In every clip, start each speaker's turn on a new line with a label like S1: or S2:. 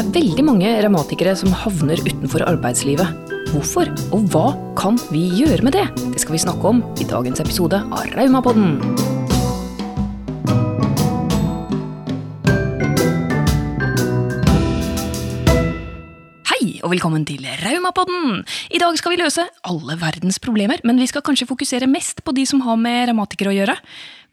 S1: er veldig mange revmatikere som havner utenfor arbeidslivet. Hvorfor, og hva kan vi gjøre med det? Det skal vi snakke om i dagens episode av Raumapodden. Og velkommen til Raumapodden! I dag skal vi løse alle verdens problemer, men vi skal kanskje fokusere mest på de som har med revmatikere å gjøre.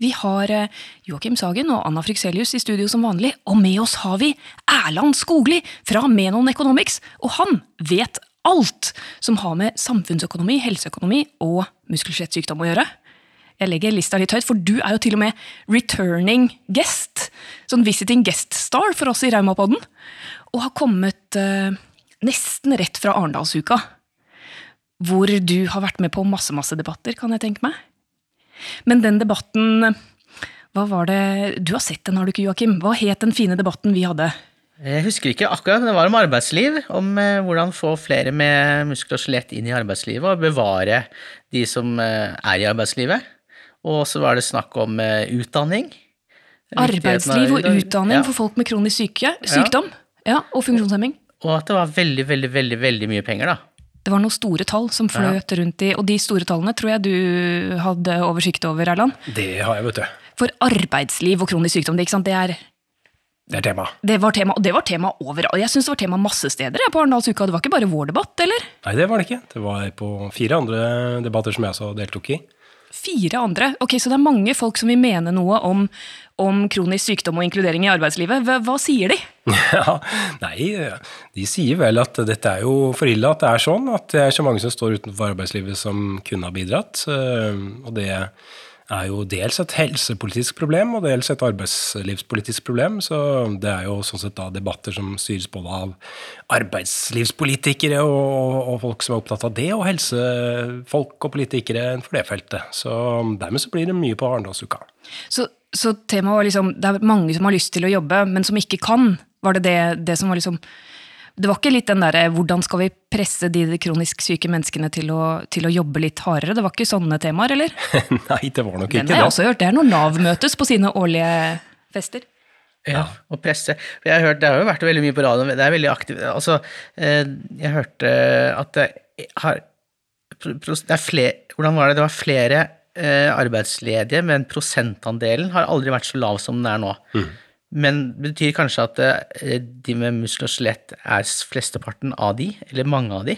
S1: Vi har eh, Joakim Sagen og Anna Frykselius i studio som vanlig, og med oss har vi Erland Skogli fra Menon Economics, og han vet alt som har med samfunnsøkonomi, helseøkonomi og muskel-skjelettsykdom å gjøre. Jeg legger lista litt høyt, for du er jo til og med returning guest. Sånn visiting guest star for oss i Raumapodden. Og har kommet eh, nesten rett fra Arendalsuka. Hvor du har vært med på masse, masse debatter, kan jeg tenke meg. Men den debatten Hva var det Du har sett den, har du ikke, Joakim? Hva het den fine debatten vi hadde?
S2: Jeg husker ikke akkurat, men det var om arbeidsliv. Om eh, hvordan få flere med muskler og skjelett inn i arbeidslivet, og bevare de som eh, er i arbeidslivet. Og så var det snakk om eh, utdanning.
S1: Arbeidsliv og utdanning
S2: ja.
S1: for folk med kronisk syke, sykdom ja, og funksjonshemming.
S2: Og at det var veldig, veldig, veldig, veldig mye penger, da.
S1: Det var noen store tall som fløt rundt i, og de store tallene tror jeg du hadde oversikt over, Erland.
S3: Det har jeg, vet du.
S1: For arbeidsliv og kronisk sykdom, det, ikke sant? det er
S3: Det er tema.
S1: det var tema, og det var tema overalt. Jeg syns det var tema masse steder jeg, på Arendalsuka. Det var ikke bare vår debatt, eller?
S3: Nei, det var det ikke. Det var på fire andre debatter som jeg også deltok i.
S1: Fire andre. Ok, Så det er mange folk som vil mene noe om, om kronisk sykdom og inkludering i arbeidslivet. Hva, hva sier de?
S3: Ja, nei, de sier vel at dette er jo for ille at det er sånn, at det er så mange som står utenfor arbeidslivet som kunne ha bidratt. eh, Og det er jo dels et helsepolitisk problem og dels et arbeidslivspolitisk problem. Så det er jo sånn sett da debatter som styres både av arbeidslivspolitikere og, og folk som er opptatt av det, og helsefolk og politikere for det feltet. Så dermed så blir det mye på Arendalsuka.
S1: Så, så temaet var liksom Det er mange som har lyst til å jobbe, men som ikke kan. Var det det, det som var liksom Det var ikke litt den derre hvordan skal vi presse de kronisk syke menneskene til å, til å jobbe litt hardere? Det var ikke sånne temaer, eller?
S3: Nei, det var nok
S1: Den
S3: ikke
S1: har jeg
S3: det.
S1: også hørt. Det er når Nav møtes på sine årlige fester.
S2: Ja, og presse. Jeg har hørt, Det har jo vært veldig mye på radioen. Det er veldig aktivt. Altså, eh, jeg hørte at det har det er flere, Hvordan var det? Det var flere eh, arbeidsledige, men prosentandelen har aldri vært så lav som den er nå. Men betyr kanskje at eh, de med muskel og skjelett er flesteparten av de, eller mange av de.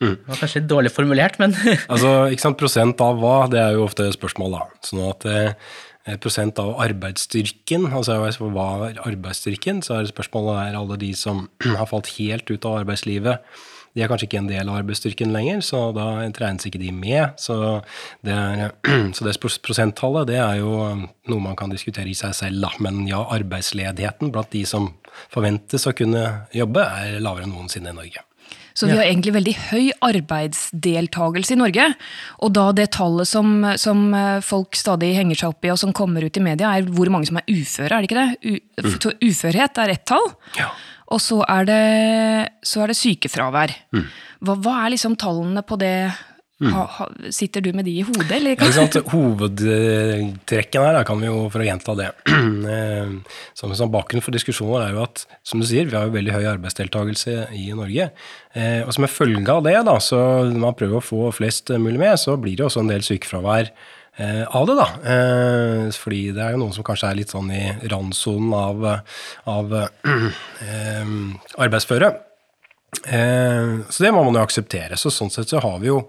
S2: Det var kanskje litt dårlig formulert, men
S3: Altså, ikke sant, Prosent av hva, det er jo ofte spørsmål, da. Sånn at eh, prosent av arbeidsstyrken, altså hva er arbeidsstyrken, så er spørsmålet er alle de som har falt helt ut av arbeidslivet. De er kanskje ikke en del av arbeidsstyrken lenger, så da regnes ikke de med. Så det, er, så det prosenttallet det er jo noe man kan diskutere i seg selv. Men ja, arbeidsledigheten blant de som forventes å kunne jobbe, er lavere enn noensinne i Norge.
S1: Så vi har egentlig veldig høy arbeidsdeltakelse i Norge. Og da det tallet som, som eh, folk stadig henger seg opp i, og som kommer ut i media, er hvor mange som er uføre, er det ikke det? U så Uførhet er ett tall.
S3: Ja.
S1: Og så er det, så er det sykefravær. Hva, hva er liksom tallene på det? Ha, ha, sitter du med de i hodet, eller?
S3: Ikke sant? Hovedtrekken her, da, kan vi jo, for å gjenta det eh, som, som Bakgrunnen for diskusjonen er jo at som du sier, vi har jo veldig høy arbeidsdeltakelse i Norge. Eh, og som en følge av det, da, så når man prøver å få flest mulig med, så blir det også en del sykefravær eh, av det. da. Eh, fordi det er jo noen som kanskje er litt sånn i randsonen av, av eh, arbeidsføre. Eh, så det må man jo akseptere. Så sånn sett så har vi jo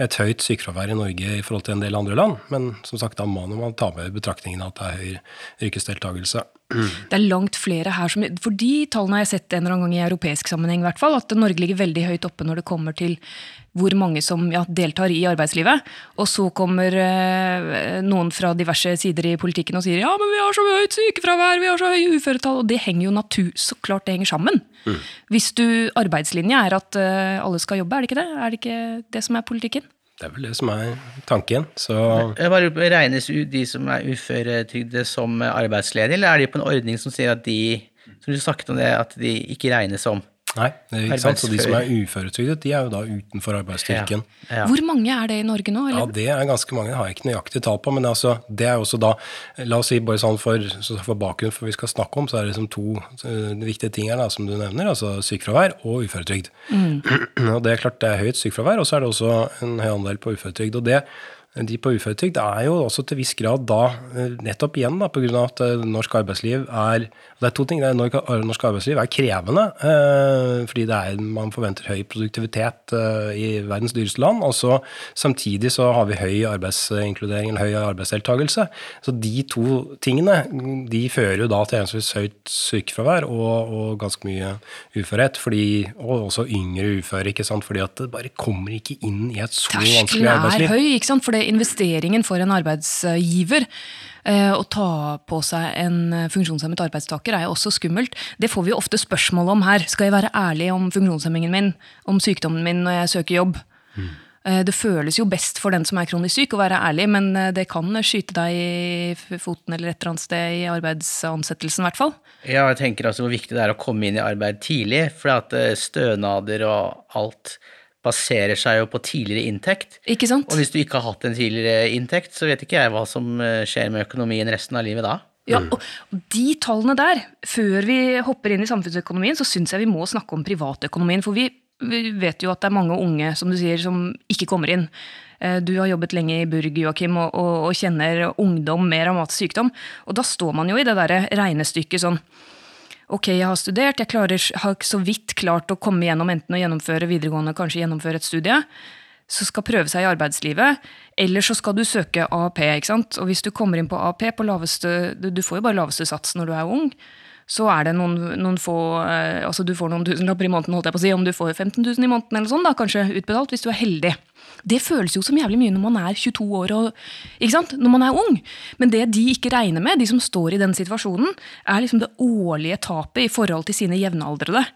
S3: et høyt sykefravær i Norge i forhold til en del andre land. Men som sagt, da må man ta med i betraktningen at det er høy yrkesdeltakelse.
S1: Det er langt flere her som For de tallene har jeg sett en eller annen gang i europeisk sammenheng, i hvert fall. At Norge ligger veldig høyt oppe når det kommer til hvor mange som ja, deltar i arbeidslivet. Og så kommer eh, noen fra diverse sider i politikken og sier ja, men vi har så høyt sykefravær, vi har så høye uføretall. Og det henger jo natur, så klart det henger sammen. Hvis du arbeidslinja er at eh, alle skal jobbe, er det ikke det? Er det ikke det som er politikken?
S3: Det er vel det som er tanken. Så
S2: bare Regnes de som er uføretrygde som arbeidsledige, eller er de på en ordning som sier at de som du snakket om det, at de ikke regnes som?
S3: Nei, det er ikke sant? så de som er uføretrygdet, de er jo da utenfor arbeidsstyrken.
S2: Ja.
S1: Hvor mange er det i Norge nå?
S3: Ja, det er ganske mange. Det har jeg ikke nøyaktig tall på. Men altså, det er også da La oss si bare sånn for, så for bakgrunnen for vi skal snakke om, så er det liksom to uh, viktige ting her da, som du nevner. Altså sykefravær og uføretrygd. og det er klart det er høyt sykefravær, og så er det også en høy andel på uføretrygd. og det de på uføretrygd er jo også til viss grad da, eh, nettopp igjen da, pga. at eh, norsk arbeidsliv er Det er to ting. Det er norsk, arbeidsliv er krevende eh, fordi det er, man forventer høy produktivitet eh, i verdens dyreste land. Og så samtidig så har vi høy arbeidsinkludering eller høy arbeidsdeltakelse. Så de to tingene de fører jo da til henholdsvis høyt sykefravær og, og ganske mye uførhet. Fordi, og også yngre uføre, ikke sant? fordi at det bare kommer ikke inn i et så vanskelig
S1: Terskelen er
S3: arbeidsliv.
S1: høy, ikke sant? for det investeringen for en arbeidsgiver eh, å ta på seg en funksjonshemmet arbeidstaker er jo også skummelt. Det får vi jo ofte spørsmål om her. Skal jeg være ærlig om funksjonshemmingen min, om sykdommen min når jeg søker jobb? Mm. Det føles jo best for den som er kronisk syk å være ærlig, men eh, det kan skyte deg i foten eller et eller annet sted i arbeidsansettelsen, i hvert fall.
S2: Ja, jeg tenker altså hvor viktig det er å komme inn i arbeid tidlig, for at stønader og alt baserer seg jo på tidligere inntekt.
S1: Ikke sant?
S2: Og hvis du ikke har hatt en tidligere inntekt, så vet ikke jeg hva som eh, skjer med økonomien resten av livet da.
S1: Ja, og de tallene der, før vi hopper inn i samfunnsøkonomien, så syns jeg vi må snakke om privatøkonomien. For vi, vi vet jo at det er mange unge, som du sier, som ikke kommer inn. Eh, Du har jobbet lenge i Burg, Joakim, og, og, og kjenner ungdom med revmatisk sykdom. Og da står man jo i det derre regnestykket sånn Ok, jeg har studert, jeg klarer, har så vidt klart å komme gjennom enten å gjennomføre videregående, kanskje gjennomføre et studie, så skal prøve seg i arbeidslivet, eller så skal du søke AAP. ikke sant? Og hvis du kommer inn på AAP på laveste Du, får jo bare laveste sats når du er ung. Så er det noen, noen få eh, Altså du får noen tusenlapper i måneden, holdt jeg på å si. Om du får 15 000 i måneden eller sånn, da, kanskje utbetalt, hvis du er heldig. Det føles jo som jævlig mye når man er 22 år og ikke sant? Når man er ung. Men det de ikke regner med, de som står i den situasjonen, er liksom det årlige tapet i forhold til sine jevnaldrende.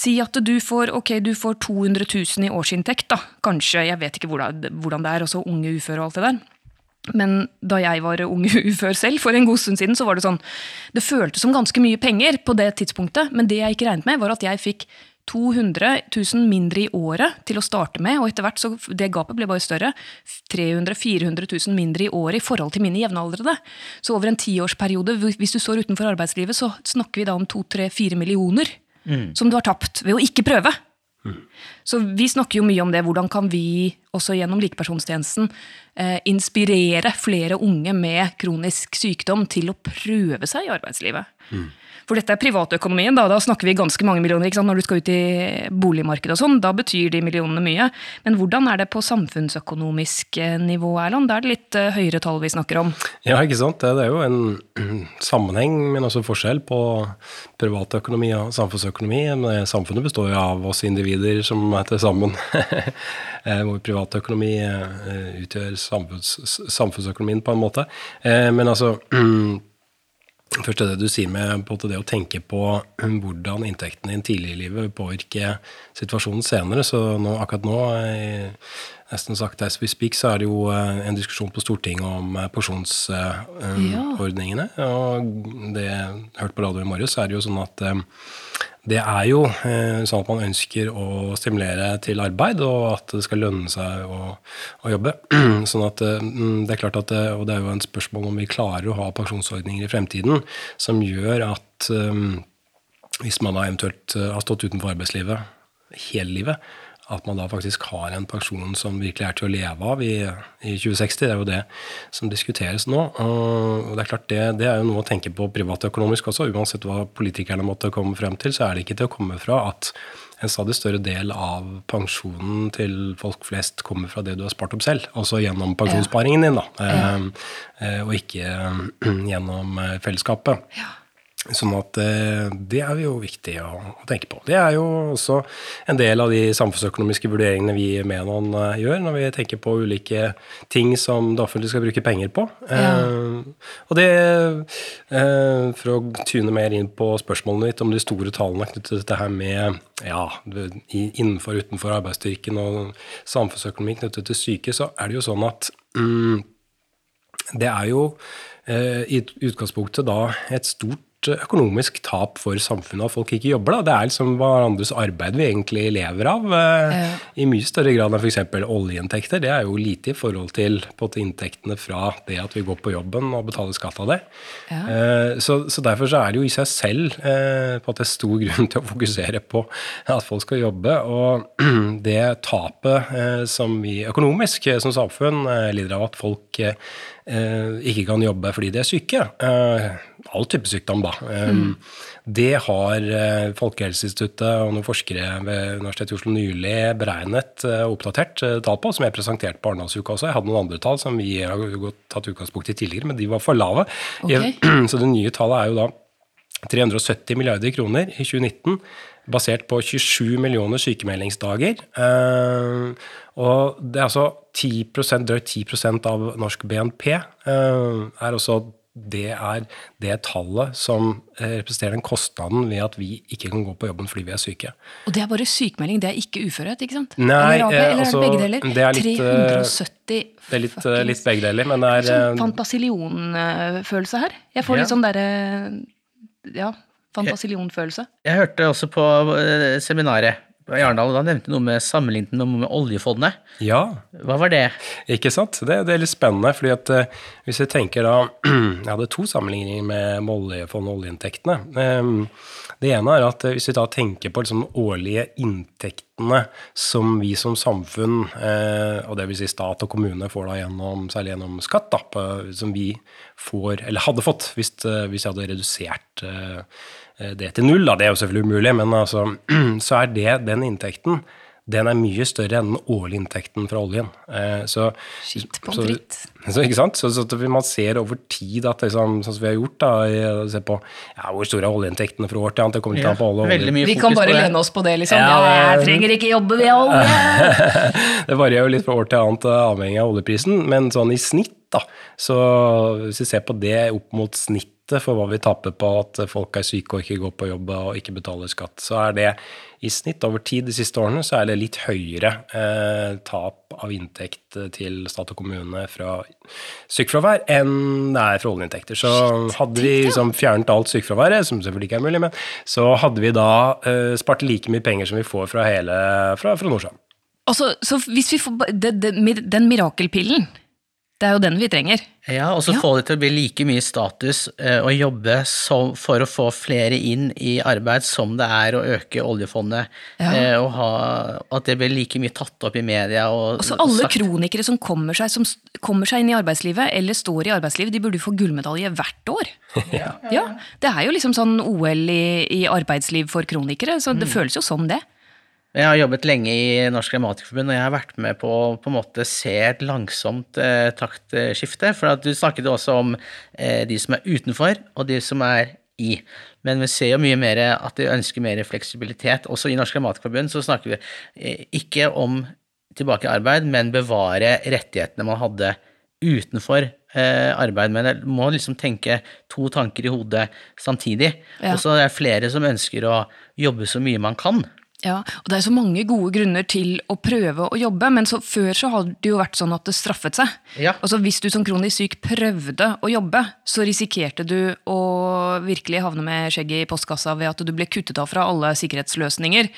S1: Si at du får, okay, du får 200 000 i årsinntekt, da. Kanskje. Jeg vet ikke hvordan, det er, også unge uføre og alt det der. Men da jeg var ung ufør selv, for en god stund siden, så var det sånn Det føltes som ganske mye penger på det tidspunktet, men det jeg ikke regnet med, var at jeg fikk 200 000 mindre i året til å starte med, og etter hvert så det gapet ble bare større. 300 000-400 000 mindre i året i forhold til mine jevnaldrende. Så over en tiårsperiode, hvis du står utenfor arbeidslivet, så snakker vi da om 2-3-4 millioner som du har tapt ved å ikke prøve. Så vi snakker jo mye om det. Hvordan kan vi også gjennom likepersonstjenesten eh, inspirere flere unge med kronisk sykdom til å prøve seg i arbeidslivet? For dette er privatøkonomien, da, da snakker vi ganske mange millioner. Når du skal ut i boligmarkedet og sånn, da betyr de millionene mye. Men hvordan er det på samfunnsøkonomisk eh, nivå, Erland? Da er det litt eh, høyere tall vi snakker om.
S3: Ja, ikke sant. Det er jo en sammenheng, men også forskjell på privatøkonomi og samfunnsøkonomi. Samfunnet består jo av oss individer som er til sammen. Hvor privatøkonomi eh, utgjør samfunns, samfunnsøkonomien på en måte. Men altså Først det du sier med på det å tenke på hvordan inntektene din tidlig i livet vil påvirke situasjonen senere. Så nå, akkurat nå, eh, nesten sagt as we speak, så er det jo eh, en diskusjon på Stortinget om pensjonsordningene. Ja. Og det jeg hørte på radio i morges, er det jo sånn at eh, det er jo eh, sånn at man ønsker å stimulere til arbeid, og at det skal lønne seg å, å jobbe. Sånn at eh, mm, det er klart at det, Og det er jo en spørsmål om vi klarer å ha pensjonsordninger i fremtiden som gjør at eh, hvis man da eventuelt eh, har stått utenfor arbeidslivet hele livet, at man da faktisk har en pensjon som virkelig er til å leve av i, i 2060. Det er jo det som diskuteres nå. Og det er klart det, det er jo noe å tenke på privatøkonomisk også. Uansett hva politikerne måtte komme frem til, så er det ikke til å komme fra at en stadig større del av pensjonen til folk flest kommer fra det du har spart opp selv. Altså gjennom pensjonssparingen din, da. ja. eh, og ikke eh, gjennom fellesskapet. fellesskapet. Sånn at eh, det er jo viktig å, tenke på. Det er jo også en del av de samfunnsøkonomiske vurderingene vi i Menon eh, gjør, når vi tenker på ulike ting som det offentlige skal bruke penger på. Eh, og det, eh, for å tune mer inn på spørsmålene ditt om de store tallene knyttet til dette her med ja, innenfor og utenfor arbeidsstyrken og samfunnsøkonomi knyttet til syke, så er det jo sånn at mm, det er jo eh, i utgangspunktet da et stort økonomisk tap for samfunnet at folk ikke jobber. Da. Det er liksom hverandres arbeid vi egentlig lever av, eh,
S1: Ja.
S3: i mye større grad enn f.eks. oljeinntekter. Det er jo lite i forhold til inntektene fra det at vi går på jobben og betaler skatt av det.
S1: Ja.
S3: Eh, Så, så derfor så er det jo i seg selv eh, på at det er stor grunn til å fokusere på at folk skal jobbe. Og det tapet som vi økonomisk som samfunn lider av at folk ikke kan jobbe fordi de er syke, all type sykdom da, Mm. det har eh, Folkehelseinstituttet og noen forskere ved Universitetet i Oslo nylig beregnet eh, og oppdatert eh, tall på, som jeg presenterte på Arendalsuka også. Jeg hadde noen andre tall som vi har tatt utgangspunkt i tidligere, men de var for lave.
S1: Okay.
S3: Så det nye tallet er jo da 370 milliarder kroner i 2019, basert på 27 millioner sykemeldingsdager. Eh, og det er altså 10 drøyt 10% av norsk BNP. eh, er også det er det tallet som eh, representerer den kostnaden ved at vi ikke kan gå på jobben fordi vi er syke.
S1: Og det er bare sykemelding, det er ikke uførhet, ikke sant?
S3: Nei,
S1: eller,
S3: eh,
S1: eller
S3: altså,
S1: er det begge deler?
S3: det er litt, eh,
S1: 370
S3: Det er litt, eh,
S1: fuckings-
S3: litt begge deler, men det er
S1: Sånn
S3: eh,
S1: fantasilionfølelse her. Jeg får
S2: Ja.
S1: litt sånn derre Ja, fantasilionfølelse.
S2: Jeg hørte også på eh, seminaret i da nevnte noe med sammenlignet med, med oljefondet.
S3: Ja.
S2: Hva var det?
S3: Ikke sant? Det, det er litt spennende, fordi at eh, hvis jeg tenker da Jeg hadde to sammenligninger med, med oljefondet og oljeinntektene. Ehm, det ene er at eh, hvis vi da tenker på liksom årlige inntektene som vi som samfunn, eh, og det vil si stat og kommune, får da gjennom, særlig gjennom skatt, da, på, som vi får, eller hadde fått hvis, hvis jeg hadde redusert det til null, da. Det er jo selvfølgelig umulig, men altså, så er det den inntekten den er mye større enn den årlige inntekten fra oljen. Eh, så,
S1: Shit,
S3: så-. Så, ikke sant? Så, så man ser over tid at liksom, sånn som vi har gjort, da, se på ja, hvor store er oljeinntektene fra år til annet, det kommer
S2: Ja,
S3: an på alle olje-
S2: mye
S1: Vi
S2: fokus
S1: kan bare lene oss på det, liksom.
S3: Ja,
S1: Ja, jeg trenger ikke jobbe, vi har olje!
S3: det varierer jo litt fra år til annet, eh, avhengig av oljeprisen, men sånn i snitt, da, så hvis vi ser på det opp mot snittet for hva vi taper på at folk er syke og ikke går på jobb og ikke betaler skatt, så er det i snitt over tid de siste årene så er det litt høyere eh, tap av inntekt til stat og kommune fra sykefravær enn det er fra oljeinntekter. Så hadde vi liksom fjernet alt sykefraværet, som selvfølgelig ikke er mulig, men så hadde vi da eh, spart like mye penger som vi får fra hele fra, fra Nordsjøen.
S1: Altså, så, hvis vi får det, Den mirakelpillen, det er jo den vi trenger.
S2: Ja, og så
S1: Ja.
S2: få det til å bli like mye status eh, å jobbe som, for å få flere inn i arbeid som det er å øke oljefondet,
S1: Ja.
S2: eh, og ha, at det blir like mye tatt opp i media. Og,
S1: så alle
S2: sagt-
S1: kronikere som kommer, seg, som kommer seg inn i arbeidslivet, eller står i arbeidslivet, de burde få gullmedalje hvert år. Ja, Det er jo liksom sånn OL i, i arbeidsliv for kronikere, så det
S2: Mm.
S1: føles jo som det.
S2: Jeg har jobbet lenge i Norsk Grammatikerforbund, og jeg har vært med på å se et langsomt eh, taktskifte. For at du snakket også om eh, de som er utenfor, og de som er i. Men vi ser jo mye mer at de ønsker mer fleksibilitet. Også i Norsk Grammatikerforbund så snakker vi eh, ikke om tilbake i arbeid, men bevare rettighetene man hadde utenfor eh, arbeid. Men jeg må liksom tenke to tanker i hodet samtidig.
S1: Ja.
S2: Og så er det flere som ønsker å jobbe så mye man kan.
S1: Ja, og Det er så mange gode grunner til å prøve å jobbe, men så, før så hadde det jo vært sånn at det straffet seg.
S2: Ja.
S1: Altså Hvis du som kronisk syk prøvde å jobbe, så risikerte du å virkelig havne med skjegget i postkassa ved at du ble kuttet av fra alle sikkerhetsløsninger,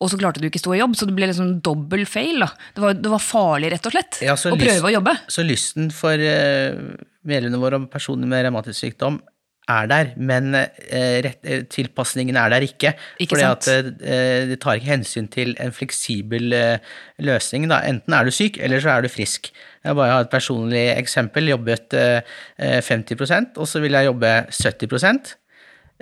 S1: og så klarte du ikke stå i jobb, så det ble liksom dobbel fail. da. Det var, det var farlig, rett og slett,
S2: Ja,
S1: å
S2: lyst-
S1: prøve å jobbe.
S2: Så lysten for eh, medlemmene våre og personer med revmatisk sykdom er der, men eh, eh, tilpasningen er der ikke.
S1: Ikke
S2: fordi
S1: sant?
S2: at eh, det tar ikke hensyn til en fleksibel eh, løsning. Da. Enten er du syk, eller så er du frisk. Jeg bare har et personlig eksempel. Jobbet eh, eh, 50% og så ville jeg jobbe 70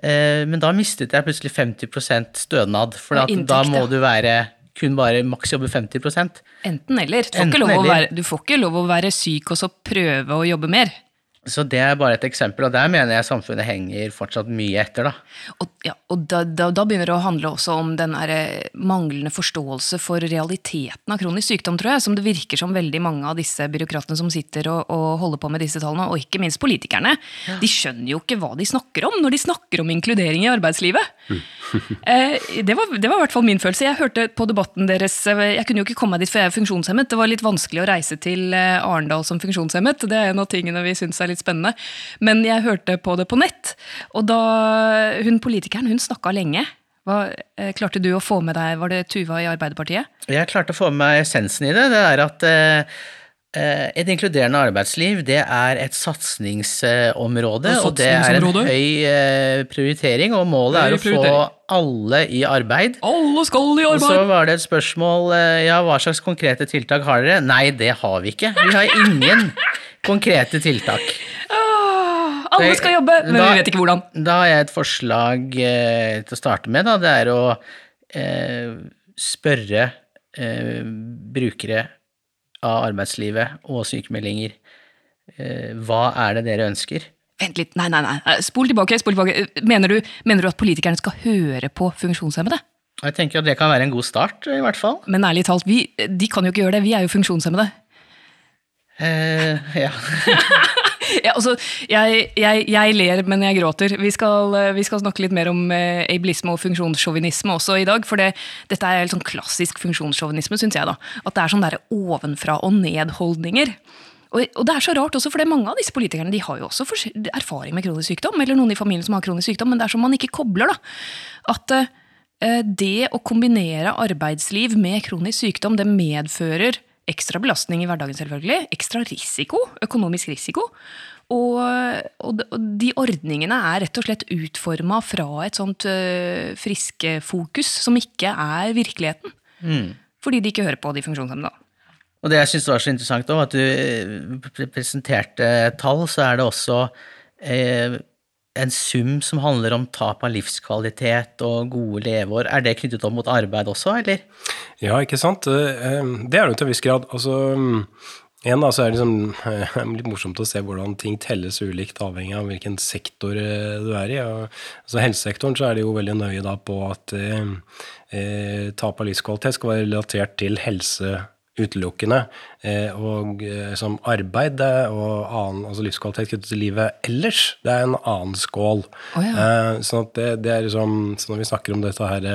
S2: eh, Men da mistet jeg plutselig 50 stønad, for at da må du være kun bare maks jobbe 50%
S1: Enten eller. Du får,
S2: Enten eller.
S1: være, du får ikke lov å være syk og så prøve å jobbe mer.
S2: Så det er bare et eksempel, og der mener jeg samfunnet henger fortsatt mye etter, da.
S1: Og, ja, og da, da, da begynner det å handle også om den eh, manglende forståelse for realiteten av kronisk sykdom, tror jeg, som det virker som veldig mange av disse byråkratene som sitter og, og holder på med disse tallene, og ikke minst politikerne, de skjønner jo ikke hva de snakker om når de snakker om inkludering i arbeidslivet. Eh, det, var, det var i hvert fall min følelse. Jeg hørte på debatten deres eh, Jeg kunne jo ikke komme meg dit, for jeg er funksjonshemmet. Det var litt vanskelig å reise til eh, Arendal som funksjonshemmet. Det er en av tingene vi syns er litt spennende. Men jeg hørte på det på nett, og da hun politikeren hun snakka lenge. Hva, klarte du å få med deg Var det Tuva i Arbeiderpartiet?
S2: Jeg klarte å få med meg essensen i det. Det er at eh et inkluderende arbeidsliv det er et satsingsområde, og det er en høy eh, prioritering. Og målet er å få alle i arbeid.
S1: Alle skal i arbeid!
S2: Og så var det et spørsmål eh, ja, hva slags konkrete tiltak har dere? Nei, det har vi ikke. Vi har ingen konkrete tiltak.
S1: Alle skal jobbe, men da, vi vet ikke hvordan.
S2: Da har jeg et forslag eh, til å starte med. Da. Det er å eh, spørre eh, brukere av arbeidslivet og sykemeldinger eh, hva er det dere ønsker?
S1: Vent litt, nei, nei, nei. Eh, spol tilbake. spol tilbake. Mener du, mener du at politikerne skal høre på funksjonshemmede?
S2: Jeg tenker at Det kan være en god start, i hvert fall.
S1: Men ærlig talt, vi, de kan jo ikke gjøre det. Vi er jo funksjonshemmede.
S2: Eh, ja.
S1: ja, altså, jeg, jeg, jeg, ler, men jeg gråter. Vi skal, eh, vi skal snakke litt mer om eh, ableisme og funksjonssjåvinisme også i dag. For det, dette er helt sånn klassisk funksjonssjåvinisme, syns jeg. da. At det er sånn ovenfra og ned-holdninger. Og, og, det er så rart også, for mange av disse politikerne de har jo også erfaring med kronisk sykdom, eller noen i familien som har kronisk sykdom, men det er som man ikke kobler. da. At eh, det å kombinere arbeidsliv med kronisk sykdom, det medfører ekstra belastning i hverdagen, selvfølgelig. Ekstra risiko, økonomisk risiko. Og, og, de ordningene er rett og slett utforma fra et sånt uh, friskefokus som ikke er virkeligheten. Mm. Fordi de ikke hører på de funksjonshemmede.
S2: Og det jeg syns var så interessant, òg, at du eh, presenterte tall, så er det også eh, en sum som handler om tap av livskvalitet og gode leveår. Er det knyttet opp mot arbeid også, eller?
S3: Ja, ikke sant. Eh, det er det til en viss grad. Altså, igjen da, så er det liksom, litt morsomt å se hvordan ting telles ulikt avhengig av hvilken sektor eh, du er i. Altså, helsesektoren så er det jo veldig nøye da på at eh, eh tap av livskvalitet skal være relatert til helse utelukkende. Eh, og eh, som arbeid og annen, altså livskvalitet knyttet til livet ellers, det er en annen skål. Oh, ja. sånn at det, det, er liksom, så Når vi snakker om dette her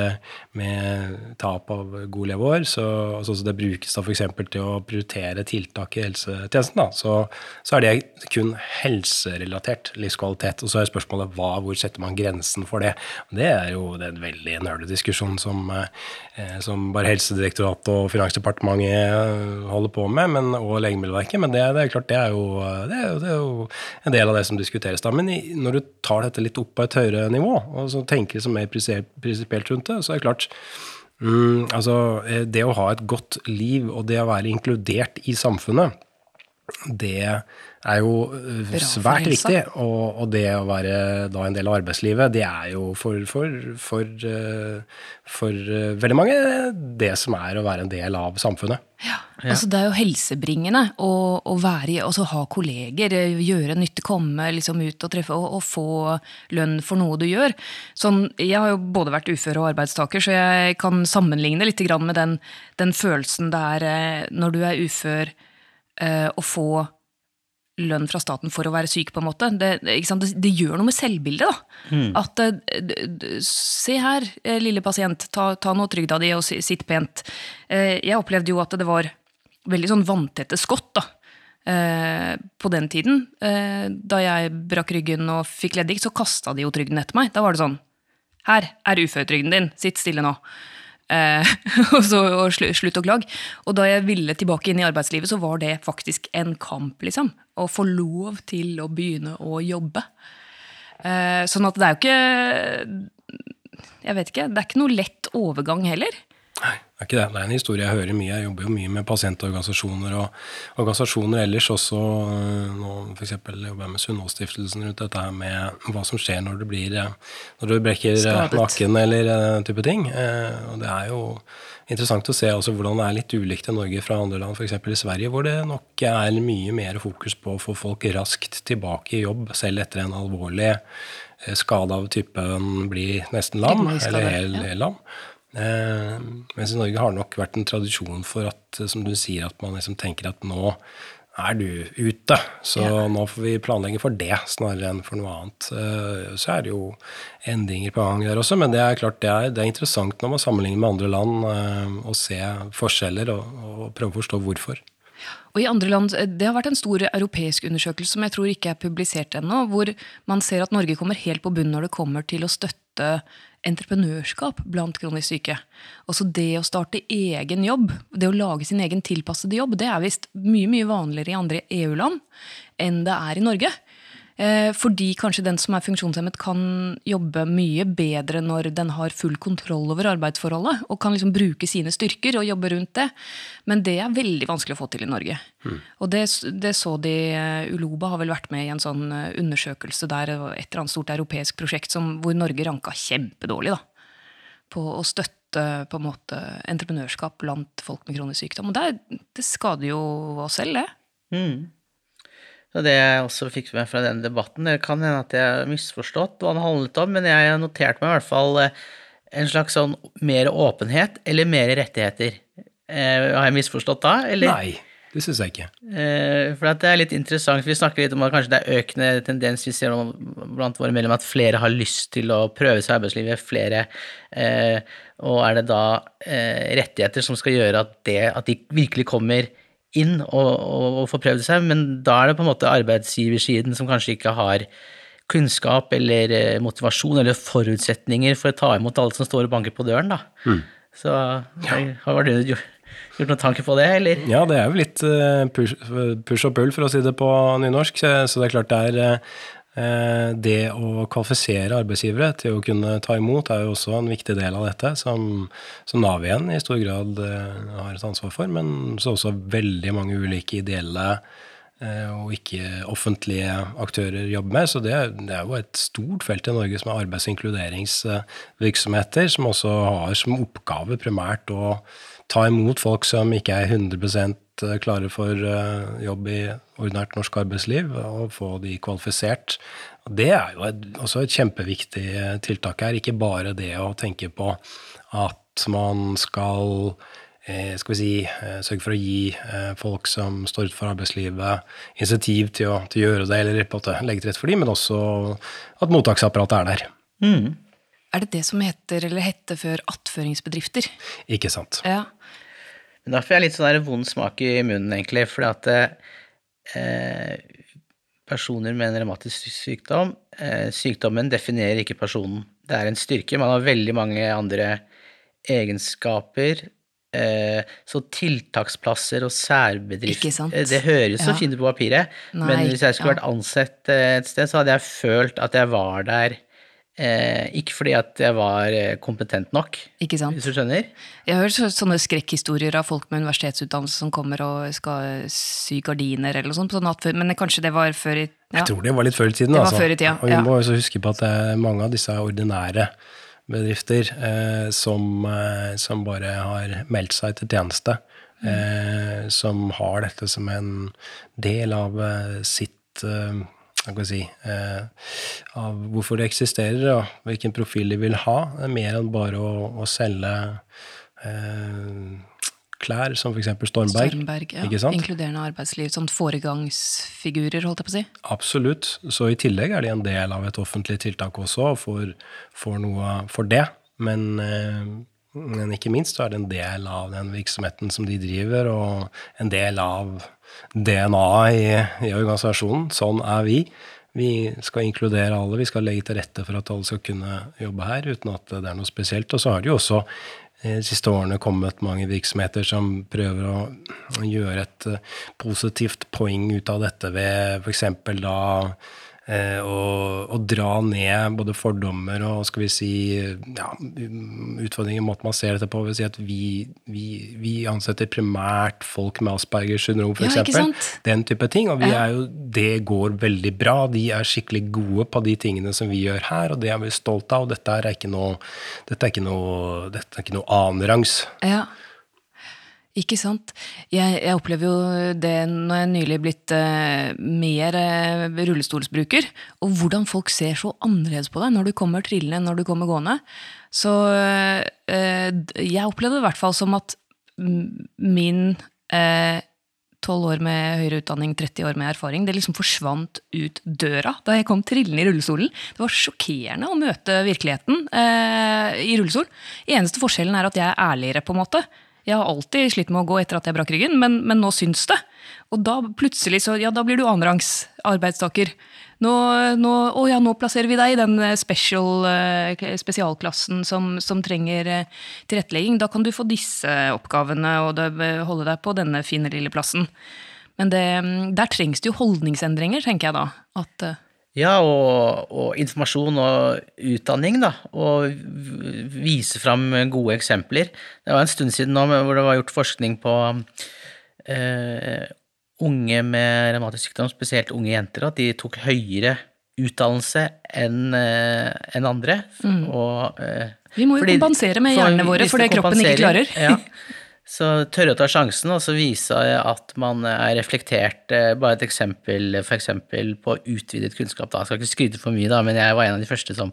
S3: med tap av gode leveår, så altså, det brukes da f.eks. til å prioritere tiltak i helsetjenesten, da, så, så, er det kun helserelatert livskvalitet. Og så er spørsmålet hva, hvor setter man grensen for det? Det er jo det er en veldig nerdete diskusjon som, som bare Helsedirektoratet og Finansdepartementet holder på med med, men, og Legemiddelverket. Men det, det, er klart, det er, jo, det, er jo, det er, jo, en del av det som diskuteres da. Men når du tar dette litt opp på et høyere nivå, og så tenker som mer prinsipielt rundt det, så er det klart mm, altså, eh, Det å ha et godt liv og det å være inkludert i samfunnet, det er jo eh, svært viktig. Og, og, det å være da en del av arbeidslivet, det er jo for, for, for, eh, for, veldig mange det som er å være en del av samfunnet.
S1: Ja, altså Det er jo helsebringende å, å være i, altså ha kolleger, gjøre nytte, komme liksom ut og treffe og, og, få lønn for noe du gjør. Sånn, jeg har jo både vært ufør og arbeidstaker, så jeg kan sammenligne litt med den, den følelsen det er eh, når du er ufør, å få lønn fra staten for å være syk, på en måte. Det, det, det gjør noe med selvbildet. Mm. At uh, Se her, eh, lille pasient, ta, ta nå trygda di og sitt pent. Jeg opplevde jo at det var veldig sånn vanntette skott da. eh, på den tiden. da jeg brakk ryggen og fikk leddgikt, så kasta de jo trygden etter meg. Da var det sånn Her er uføretrygden din, sitt stille nå. Eh, og, så, og slutt å klage. Og da jeg ville tilbake inn i arbeidslivet, så var det faktisk en kamp, liksom. Å få lov til å begynne å jobbe. Eh, sånn at det er jo ikke Jeg vet ikke. Det er ikke noe lett overgang heller.
S3: Nei, det er ikke det. Det er en historie jeg hører mye. Jeg jobber jo mye med pasientorganisasjoner og organisasjoner ellers også. Eh, nå f.eks. jobber jeg med Sunnaas-stiftelsen rundt dette her med hva som skjer når du blir eh, når du brekker eh, nakken eller den type ting. Og det er jo interessant å se også hvordan det er litt ulikt i Norge fra andre land, f.eks. i Sverige, hvor det nok er mye mer fokus på å få folk raskt tilbake i jobb, selv etter en alvorlig skade av typen blir nesten lam, eller hel, hel lam. Eh, mens i Norge har det nok vært en tradisjon for at, som du sier, at man liksom tenker at nå er du ute. Så nå får vi planlegge for det snarere enn for noe annet. Eh, Så er det jo endringer på gang der også, men det er klart det er, det er interessant når man sammenligner med andre land eh, å se forskjeller og, og prøve å forstå hvorfor.
S1: Og i andre land, Det har vært en stor europeisk undersøkelse som jeg tror ikke er publisert ennå, hvor man ser at Norge kommer helt på bunnen når det kommer til å støtte entreprenørskap blant kronisk syke. Også det å starte egen jobb, det å lage sin egen tilpassede jobb, det er visst mye mye vanligere i andre EU-land enn det er i Norge. Eh, Fordi kanskje den som er funksjonshemmet kan jobbe mye bedre når den har full kontroll over arbeidsforholdet, og kan liksom bruke sine styrker og jobbe rundt det. Men det er veldig vanskelig å få til i Norge. Og det, det så de eh, Uloba har vel vært med i en sånn eh, undersøkelse der, et eller annet stort europeisk prosjekt som, hvor Norge ranka kjempedårlig da, på å støtte på en måte entreprenørskap blant folk med kronisk sykdom. Og det, det skader jo oss selv, det.
S2: Og det jeg også fikk med fra den debatten, det kan hende at jeg har misforstått hva den handlet om, men jeg har notert meg i hvert fall eh, en slags sånn mer åpenhet eller mer rettigheter. Eh, har jeg misforstått da, eller?
S3: Nei, det syns jeg ikke.
S2: Eh, For at det er litt interessant, vi snakker litt om at kanskje det er økende tendens vi ser blant våre medlemmer at flere har lyst til å prøve seg i arbeidslivet, flere, eh, og er det da eh, rettigheter som skal gjøre at, det, at de virkelig kommer inn og, og, og få prøvd seg, men da er det på en måte arbeidsgiversiden som kanskje ikke har kunnskap eller eh, motivasjon eller forutsetninger for å ta imot alle som står og banker på døren, da. Så har har du gjort, gjort noen tanker på det, eller?
S3: Ja, det er jo litt eh, push, push og pull, for å si det på nynorsk. Så det er klart det er eh, Det å kvalifisere arbeidsgivere til å kunne ta imot er jo også en viktig del av dette, som, som Nav igjen i stor grad eh, har et ansvar for, men så også veldig mange ulike ideelle eh, og ikke-offentlige aktører jobber med. Så det, det er jo et stort felt i Norge som er arbeids- og inkluderingsvirksomheter, som også har som oppgave primært å ta imot folk som ikke er 100 klare for eh, jobb i ordinært norsk arbeidsliv, og få de kvalifisert. Det er jo et, også et kjempeviktig eh, tiltak her, ikke bare det å tenke på at man skal eh, skal vi si, eh, sørge for å gi eh, folk som står utenfor arbeidslivet, insentiv til å, til å gjøre det, eller på en legge til rette for dem, men også at mottaksapparatet er der.
S1: Er det det som heter, eller hette før, attføringsbedrifter?
S3: Ikke sant?
S1: Ja.
S2: Men da får jeg litt sånn vond smak i munnen, egentlig, fordi at eh, personer med en revmatisk sykdom eh, Sykdommen definerer ikke personen. Det er en styrke. Man har veldig mange andre egenskaper. Eh, så tiltaksplasser og særbedrifter
S1: Ikke sant?
S2: eh, Det høres så
S1: Ja.
S2: fint ut på papiret,
S1: Nei,
S2: men hvis jeg skulle
S1: ja.
S2: vært ansett eh, et sted, så hadde jeg følt at jeg var der eh, ikke fordi at jeg var eh, kompetent nok,
S1: Ikke sant?
S2: hvis du skjønner?
S1: Jeg har hørt så- sånne skrekkhistorier av folk med universitetsutdannelse som kommer og skal sy gardiner eller noe sånt, på sånn natt men kanskje det var før i ja.
S3: Jeg tror det var litt før i tiden.
S1: Det var
S3: altså.
S1: før i tida,
S3: Og vi må også huske på at det er mange av disse ordinære bedrifter eh, som, eh, som bare har meldt seg til tjeneste. Eh, som har dette som en del av eh, sitt eh, hva si, eh, av hvorfor det eksisterer, og hvilken profil de vil ha. Det er mer enn bare å, å selge eh, klær, som f.eks. Stormberg.
S1: Stormberg, ja. Inkluderende arbeidsliv. Sånn foregangsfigurer, holdt jeg på å si.
S3: Absolutt. Så i tillegg er de en del av et offentlig tiltak også, og får, får noe for det. Men, eh, men ikke minst så er det en del av den virksomheten som de driver, og en del av DNA-et i, i organisasjonen. Sånn er vi. Vi skal inkludere alle, vi skal legge til rette for at alle skal kunne jobbe her uten at det er noe spesielt. Og så har det jo også eh, de siste årene kommet mange virksomheter som prøver å gjøre et eh, positivt poeng ut av dette ved f.eks. da eh, å, å dra ned både fordommer og skal vi si ja, utfordringer i måten man ser dette på. Vil si at vi, vi, vi ansetter primært folk med Aspergers syndrom, f.eks.
S1: Ja.
S3: Den type ting. Og vi er jo, det går veldig bra. De er skikkelig gode på de tingene som vi gjør her, og det er vi stolt av. Og dette er ikke noe, dette er ikke noe, dette er ikke noe annenrangs.
S1: Ja. Ikke sant. Jeg, jeg opplever jo det når jeg nylig er blitt eh, mer eh, rullestolsbruker, og hvordan folk ser så annerledes på deg når du kommer trillende, når du kommer gående. Så eh, jeg opplevde det i hvert fall som at min eh, 12 år med høyere utdanning, 30 år med erfaring. Det liksom forsvant ut døra da jeg kom trillende i rullestolen. Det var sjokkerende å møte virkeligheten eh, i rullestol. Eneste forskjellen er at jeg er ærligere, på en måte. Jeg har alltid slitt med å gå etter at jeg brakk ryggen, men, men nå syns det. Og da plutselig så, ja, da blir du annenrangs arbeidstaker. Nå, nå, å ja, nå plasserer vi deg i den special, eh, spesialklassen som, som trenger eh, tilrettelegging. Da kan du få disse oppgavene og holde deg på denne fine lille plassen. Men det, der trengs det jo holdningsendringer, tenker jeg da. At, eh,
S2: ja, og, og, informasjon og utdanning, da. Og vise fram gode eksempler. Det var en stund siden nå hvor det var gjort forskning på eh, unge med revmatisk sykdom, spesielt unge jenter, at de tok høyere utdannelse enn eh, en andre.
S1: Mm. Og, eh, vi må jo fordi, kompensere med hjernene våre for det kroppen ikke klarer.
S2: ja. Så tørre å ta sjansen, og så vise at man er reflektert. Eh, bare et eksempel for eksempel på utvidet kunnskap. Da. Jeg skal ikke skryte for mye, da, men jeg var en av de første som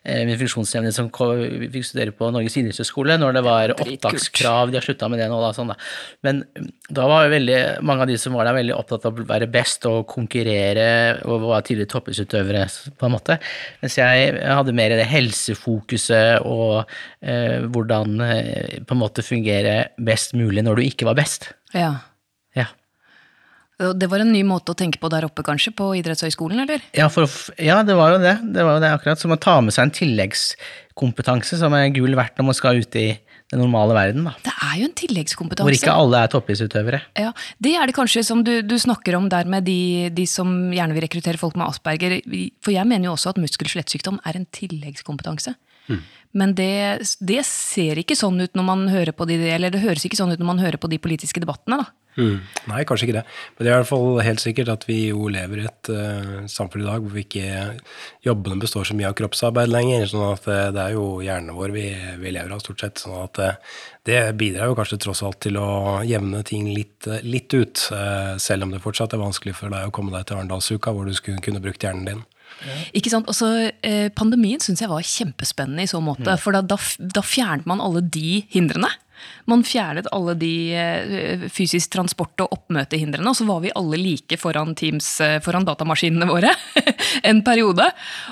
S2: min funksjonshemmede som fikk studere på Norges idrettshøgskole når det var opptakskrav. De har slutta med det nå, da. Sånn, da. Men mm, da var veldig, mange av de som var der, veldig opptatt av å være best og konkurrere og var tidligere toppidrettsutøvere, på en måte. Mens jeg hadde mer det helsefokuset og eh, hvordan eh, på en måte fungere best mulig når du ikke var best.
S1: Ja. Det var en ny måte å tenke på der oppe, kanskje, på idrettshøyskolen, eller?
S2: Ja, for, ja, det var jo det. Det var jo det akkurat. Som å ta med seg en tilleggskompetanse som er gull verdt når man skal ut i den normale verden. Da.
S1: Det er jo en tilleggskompetanse.
S2: Hvor ikke alle er toppidrettsutøvere.
S1: Ja, Det er det kanskje som du, du snakker om der med de, de, som gjerne vil rekruttere folk med asperger. For jeg mener jo også at muskel- og skjelettsykdom er en tilleggskompetanse. Mm. Men det, det, ser ikke sånn ut når man hører på de, eller det høres ikke sånn ut når man hører på de politiske debattene. da.
S3: Mm. Nei, kanskje ikke det. Men det er i hvert fall helt sikkert at vi jo lever i et uh, samfunn i dag hvor vi ikke jobbene består så mye av kroppsarbeid lenger. sånn at uh, det er jo hjernen vår vi, vi, lever av, stort sett. sånn at uh, det bidrar jo kanskje tross alt til å jevne ting litt, litt ut. selv om det fortsatt er vanskelig for deg å komme deg til Arendalsuka, hvor du skulle kunne brukt hjernen din.
S1: Ja. Ikke sant? Også, eh, pandemien syns jeg var kjempespennende i så måte. Mm. For da, da, da fjernet man alle de hindrene. Man fjernet alle de eh, fysisk transport- og oppmøtehindrene, og så var vi alle like foran Teams, eh, foran datamaskinene våre en periode.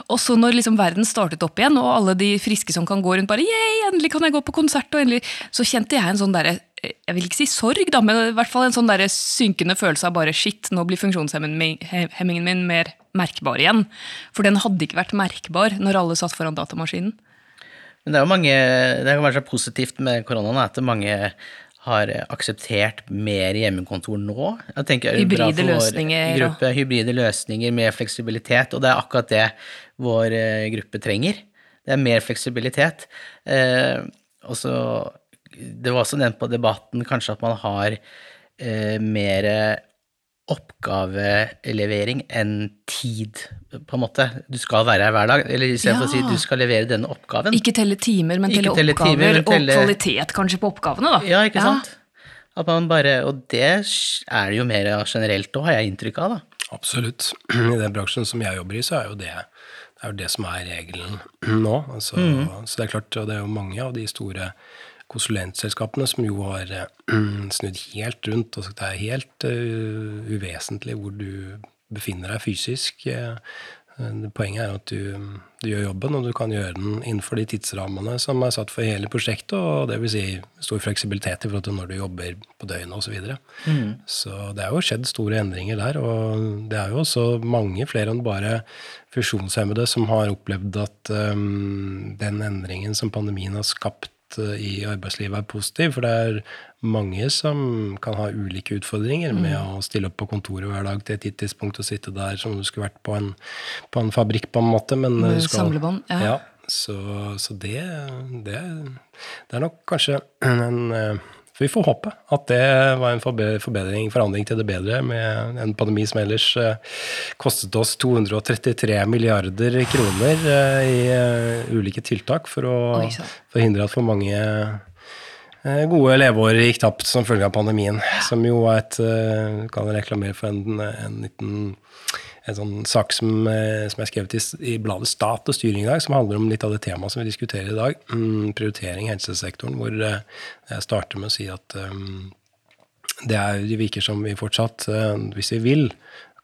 S1: Og så når liksom verden startet opp igjen, og alle de friske som kan gå rundt bare yeah, endelig kan jeg gå på konsert, og endelig, så kjente jeg en sånn derre jeg vil ikke si sorg, da, men i hvert fall en sånn der synkende følelse av bare shit, nå blir funksjonshemmingen min mer merkbar igjen. For den hadde ikke vært merkbar når alle satt foran datamaskinen.
S2: Men det er jo mange, det kan være så positivt med koronaen at mange har akseptert mer hjemmekontor nå. Jeg tenker
S1: Hybride løsninger.
S2: Gruppe, hybride løsninger med fleksibilitet, og det er akkurat det vår eh, gruppe trenger. Det er mer fleksibilitet. Eh, også, det var også nevnt på debatten kanskje at man har eh, mer oppgavelevering enn tid, på en måte. Du skal være her hver dag. Eller istedenfor ja. å si du skal levere denne oppgaven.
S1: Ikke telle timer, men telle oppgaver, timer, men telle... og kvalitet kanskje på oppgavene, da.
S2: Ja, ikke ja. sant. At man bare, Og det er det jo mer generelt òg, har jeg inntrykk av, da.
S3: Absolutt. I den bransjen som jeg jobber i, så er jo det, det, er jo det som er regelen nå. Altså, mm. Så det er klart, og det er jo mange av de store konsulentselskapene som jo har uh, snudd helt rundt. Altså det er helt uh, uvesentlig hvor du befinner deg fysisk. Uh, poenget er at du, du, gjør jobben, og du kan gjøre den innenfor de tidsrammene som er satt for hele prosjektet, og det vil si stor fleksibilitet i forhold til når du jobber på døgnet osv. Så, videre. mm. så det er jo skjedd store endringer der, og det er jo også mange flere enn bare funksjonshemmede som har opplevd at um, den endringen som pandemien har skapt, Eh, i arbeidslivet er positiv. For det er mange som kan ha ulike utfordringer med mm. å stille opp på kontoret hver dag til et gitt tidspunkt og sitte der som du skulle vært på en, på en fabrikk, på en måte. Men
S1: med samlebånd, ja.
S3: ja. Så, så det, det, det, er nok kanskje en eh, så vi får håpe at det var en forbedring, forandring til det bedre med en pandemi som ellers eh, kostet oss 233 milliarder kroner eh, i eh, ulike tiltak for å forhindre at for mange gode leveår gikk tapt som følge av pandemien. Som jo er et Kan reklamere for en, en liten en sånn sak som, eh, som er skrevet i, i, bladet Stat og styring i dag, som handler om litt av det temaet som vi diskuterer i dag. Mm, prioritering i helsesektoren, hvor eh, jeg starter med å si at um, det, er, det virker som vi fortsatt, eh, hvis vi vil,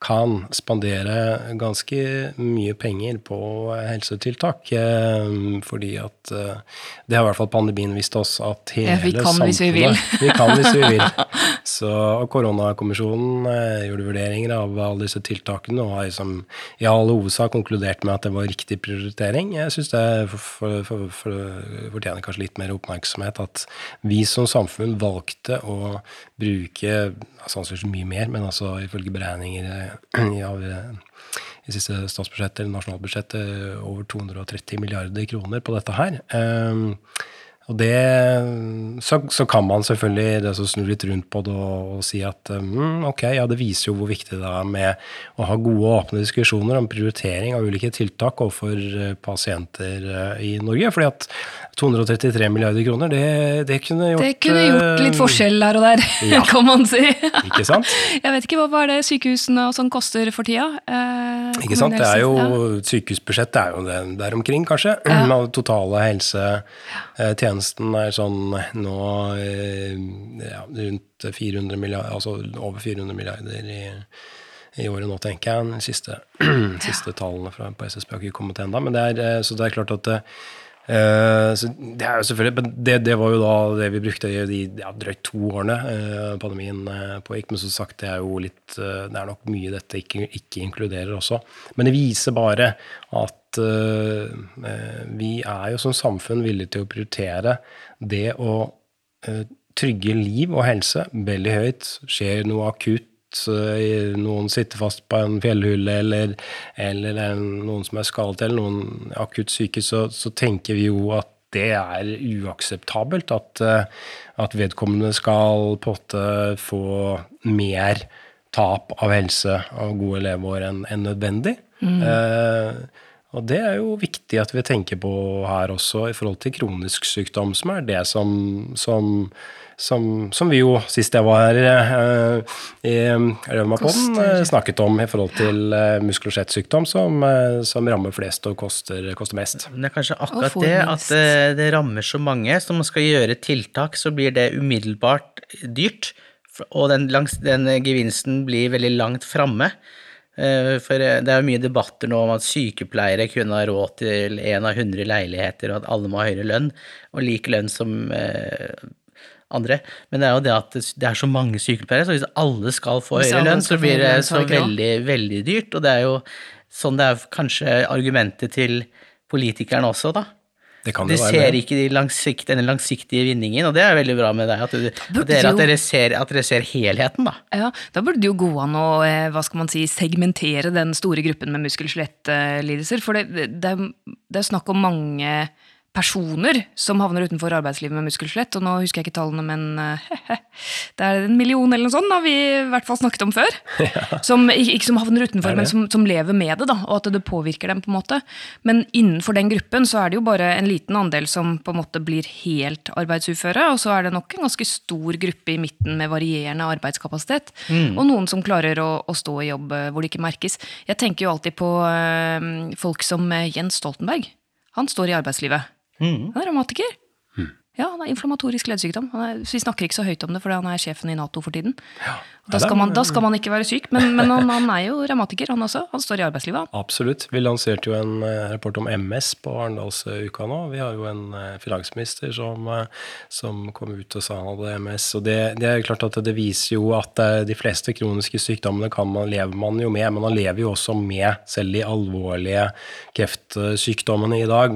S3: kan spandere ganske mye penger på helsetiltak. Eh, fordi at eh, Det har i hvert fall pandemien vist oss at hele
S1: Ja, vi kan
S3: samfunnet
S1: hvis vi vil.
S3: Vi kan hvis vi vil. Så Koronakommisjonen eh, gjorde vurderinger av alle disse tiltakene og har liksom i all hovedsak konkludert med at det var riktig prioritering. Jeg syns det for, for, for, for, fortjener kanskje litt mer oppmerksomhet at vi som samfunn valgte å bruke sannsynligvis mye mer, men altså ifølge beregninger av eh, i siste statsbudsjett eller nasjonalbudsjettet over 230 milliarder kroner på dette her. Og det, så, så, kan man selvfølgelig det så snu litt rundt på det og, og si at mm, ok, ja, det viser jo hvor viktig det er med å ha gode og åpne diskusjoner om prioritering av ulike tiltak overfor uh, pasienter uh, i Norge. fordi at 233 milliarder kroner, det, det kunne gjort
S1: Det kunne gjort litt
S3: uh,
S1: forskjell her og der,
S3: ja.
S1: kan man si.
S3: Ikke sant?
S1: Jeg vet ikke hva, hva er det sykehusene og sånn koster for tida? Eh,
S3: Ikke sant? Det er jo. Sykehusbudsjettet er jo det der omkring, kanskje.
S1: Ja.
S3: Totale totale helsetjenesten er sånn nå eh, ja, rundt 400 milliarder, altså over 400 milliarder i, i året nå, tenker jeg. De siste, siste tallene fra, på SSB har ikke kommet ennå. Men eh, så det er klart at Eh, så det er jo selvfølgelig, men det, det var jo da det vi brukte i de ja, drøyt to årene eh, pandemien eh, pågikk. Men som sagt, det er jo litt eh, Det er nok mye dette ikke, ikke inkluderer også. Men det viser bare at eh, eh, vi er jo som samfunn villige til å prioritere det å eh, trygge liv og helse veldig høyt. Skjer noe akutt eh, noen sitter fast på en fjellhylle, eller, eller er noen som er skadet, eller noen akutt syke, så, så tenker vi jo at det er uakseptabelt at, eh, at vedkommende skal på en få mer tap av helse av gode leveår enn en nødvendig. Eh, og det er jo viktig at vi tenker på her også i forhold til kronisk sykdom, som er det som, som, som, som vi jo, sist jeg var her eh, i
S1: Rødmapodden,
S3: eh, snakket om i forhold til eh, muskel- og skjettsykdom, som, eh, som rammer flest og koster, koster mest.
S2: Men det er kanskje akkurat det at eh, det rammer så mange. Så man skal gjøre tiltak, så blir det umiddelbart dyrt. Og den, langs, den gevinsten blir veldig langt framme. Eh, For det er jo mye debatter nå om at sykepleiere kunne ha råd til én av hundre leiligheter, og at alle må ha høyere lønn, og lik lønn som andre. Men det er jo det at det er så mange sykepleiere, så hvis alle skal få høyere lønn, så blir det
S1: så
S2: veldig, veldig dyrt. Og det er jo sånn det er kanskje argumentet til politikerne også, da.
S3: Det kan
S2: De
S3: være
S2: ser ikke de langsikt, denne langsiktige vinningen, og det er veldig bra med deg. At, du, at, dere, at, dere ser, at dere ser helheten, da.
S1: Ja, Da burde det jo gå an å eh, hva skal man si, segmentere den store gruppen med muskel- og skjelettlidelser. For det, det, det er- det er snakk om mange personer som havner utenfor arbeidslivet med muskelskjelett. og nå husker jeg ikke tallene, men eh, det er en million eller noe sånt, har vi i hvert fall snakket om før. Som, ikke som havner utenfor, men som, som lever med det, da, og at det påvirker dem. på en måte. Men innenfor den gruppen så er det jo bare en liten andel som på en måte blir helt arbeidsuføre, og så er det nok en ganske stor gruppe i midten med varierende arbeidskapasitet. Og noen som klarer å, å stå i jobb eh, hvor det ikke merkes. Jeg tenker jo alltid på eh, folk som Jens Stoltenberg. Han står i arbeidslivet. Han er revmatiker. Ja, han har inflammatorisk leddsykdom. Er, vi snakker ikke så høyt om det, fordi han er sjefen i Nato for tiden. Da, skal man, da skal man ikke være syk, men, men han, han er jo revmatiker, han også. Han står i arbeidslivet.
S3: Absolutt. Vi lanserte jo en eh, rapport om MS på Arendalsuka nå. Vi har jo en eh, finansminister som, eh, som kom ut og sa han hadde MS. Og det, det er klart at det viser jo at de fleste kroniske sykdommene kan man, lever man jo med, men man lever jo også med selv de alvorlige kreftsykdommene i dag,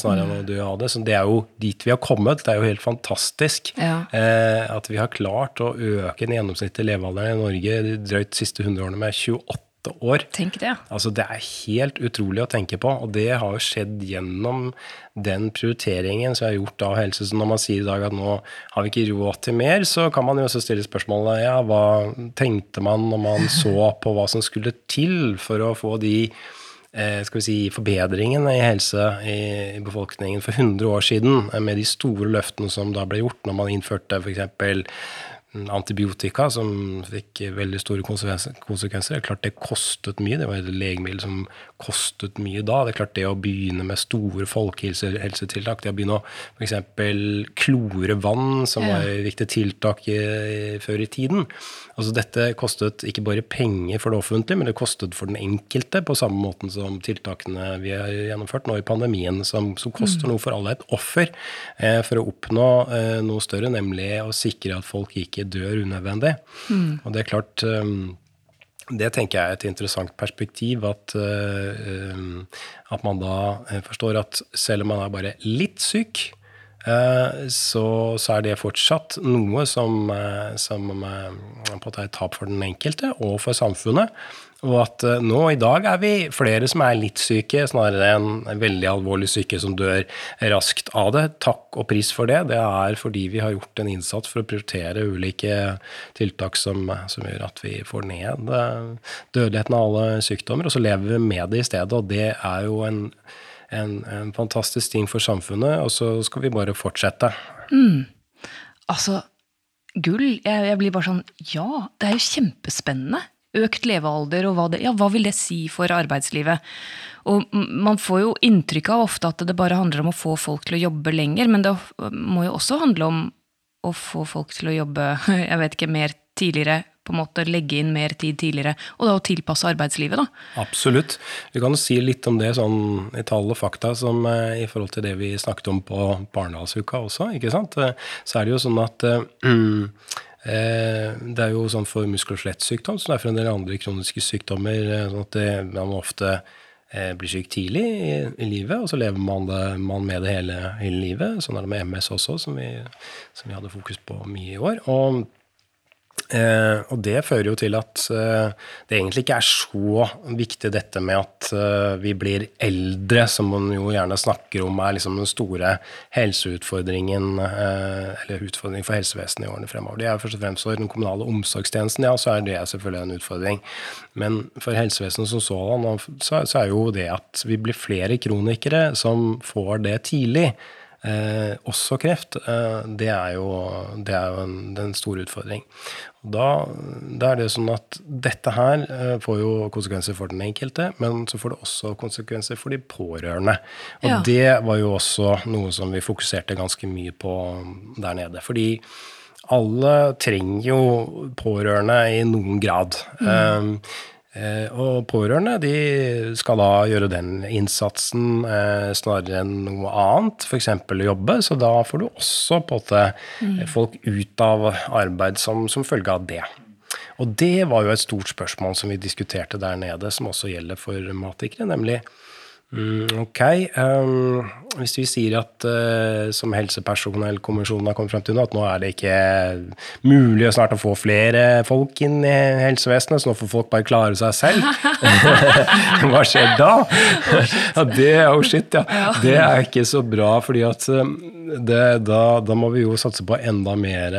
S3: snarere enn å dø av det. Så det er jo dit vi har kommet. Det er jo helt fantastisk
S1: Ja.
S3: eh, at vi har klart å øke den gjennomsnittlige levealderen i Norge de drøyt siste 100 årene med 28 år.
S1: Tenk det.
S3: Altså, det er helt utrolig å tenke på, og det har jo skjedd gjennom den prioriteringen som er gjort av helse. Så når man sier i dag at nå har vi ikke råd til mer, så kan man jo også stille spørsmålet ja, hva tenkte man når man så på hva som skulle til for å få de eh, skal vi si, forbedringene i helse i, i befolkningen for 100 år siden, eh, med de store løftene som da ble gjort når man innførte f.eks antibiotika som fikk veldig store konsekvenser. Det er klart det kostet mye. Det var et legemiddel som kostet mye da. Det er klart det å begynne med store folkehelsetiltak, det å begynne å f.eks. klore vann, som var et viktig tiltak i, før i tiden. Altså Dette kostet ikke bare penger for det offentlige, men det kostet for den enkelte, på samme måten som tiltakene vi har gjennomført nå i pandemien, som, som koster mm. noe for alle. Et offer eh, for å oppnå eh, noe større, nemlig å sikre at folk ikke dør unødvendig. Mm. Og det er klart um, det tenker jeg er et interessant perspektiv. At, uh, at, man da eh, forstår at selv om man er bare litt syk, uh, så, så, er det fortsatt noe som, som på er et tap for den enkelte og for samfunnet. Og at uh, nå i dag er vi flere som er litt syke, snarere enn veldig alvorlig syke som dør raskt av det. Takk og pris for det. Det er fordi vi har gjort en innsats for å prioritere ulike tiltak som, som gjør at vi får ned uh, dødeligheten av alle sykdommer, og så lever vi med det i stedet. Og det er jo en, en, en fantastisk ting for samfunnet, og så skal vi bare fortsette.
S1: Mm. Altså, gull. Jeg, jeg blir bare sånn Ja, det er jo kjempespennende økt levealder, og hva, det, ja, hva vil det si for arbeidslivet? Og man får jo inntrykk av ofte at det bare handler om å få folk til å jobbe lenger, men det må jo også handle om å få folk til å jobbe jeg vet ikke, mer tidligere, på en måte legge inn mer tid tidligere, og da å tilpasse arbeidslivet, da.
S3: Absolutt. Vi kan jo si litt om det sånn i tall og fakta som eh, i forhold til det vi snakket om på Barendalsuka også, ikke sant. Eh, så er det jo sånn at mm, Eh, det er jo sånn for muskel- og skjelettsykdom, som det er for en del andre kroniske sykdommer. Eh, sånn at det, man ofte eh, blir syk tidlig i, livet, og så lever man, det, man med det hele, hele, livet. Sånn er det med MS også, som vi, som vi hadde fokus på mye i år. Og Eh, og det fører jo til at eh, det egentlig ikke er så viktig dette med at eh, vi blir eldre, som man jo gjerne snakker om er liksom den store helseutfordringen, eh, eller utfordringen for helsevesenet i årene fremover. Det er først og fremst for den kommunale omsorgstjenesten, ja, så er det selvfølgelig en utfordring. Men for helsevesenet som sådan, så, så er jo det at vi blir flere kronikere som får det tidlig. Eh, også kreft, eh, det er jo, det er jo en, en stor utfordring. Da, da, er det sånn at dette her eh, får jo konsekvenser for den enkelte, men så får det også konsekvenser for de pårørende. Og ja. det var jo også noe som vi fokuserte ganske mye på der nede. Fordi alle trenger jo pårørende i noen grad. Mm. Um, og pårørende de skal da gjøre den innsatsen eh, snarere enn noe annet, f.eks. jobbe. Så da får du også på en måte mm. folk ut av arbeid som, som, følge av det. Og det var jo et stort spørsmål som vi diskuterte der nede, som også gjelder for matikere, nemlig Mm, ok. Um, hvis vi sier at uh, som helsepersonellkommisjonen har kommet frem til nå, at nå er det ikke mulig å snart å få flere folk inn i helsevesenet, så nå får folk bare klare seg selv, hva skjer da? ja, det jo shit, ja. Det er ikke så bra, fordi at det, da, da, må vi jo satse på enda mer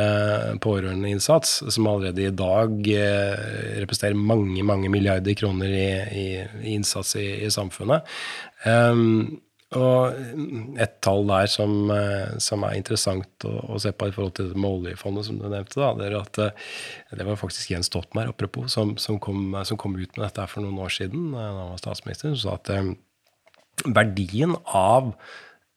S3: pårørendeinnsats, som allerede i dag eh, representerer mange, mange milliarder kroner i, i, i innsats i, i samfunnet. Um, og et tall der som, eh, som er interessant å, å, se på i forhold til med oljefondet, som du nevnte, da, det, er at, eh, det var faktisk Jens Stoltenberg apropos, som, som, kom, som, kom, ut med dette for noen år siden, da han var statsminister, som sa at um, verdien av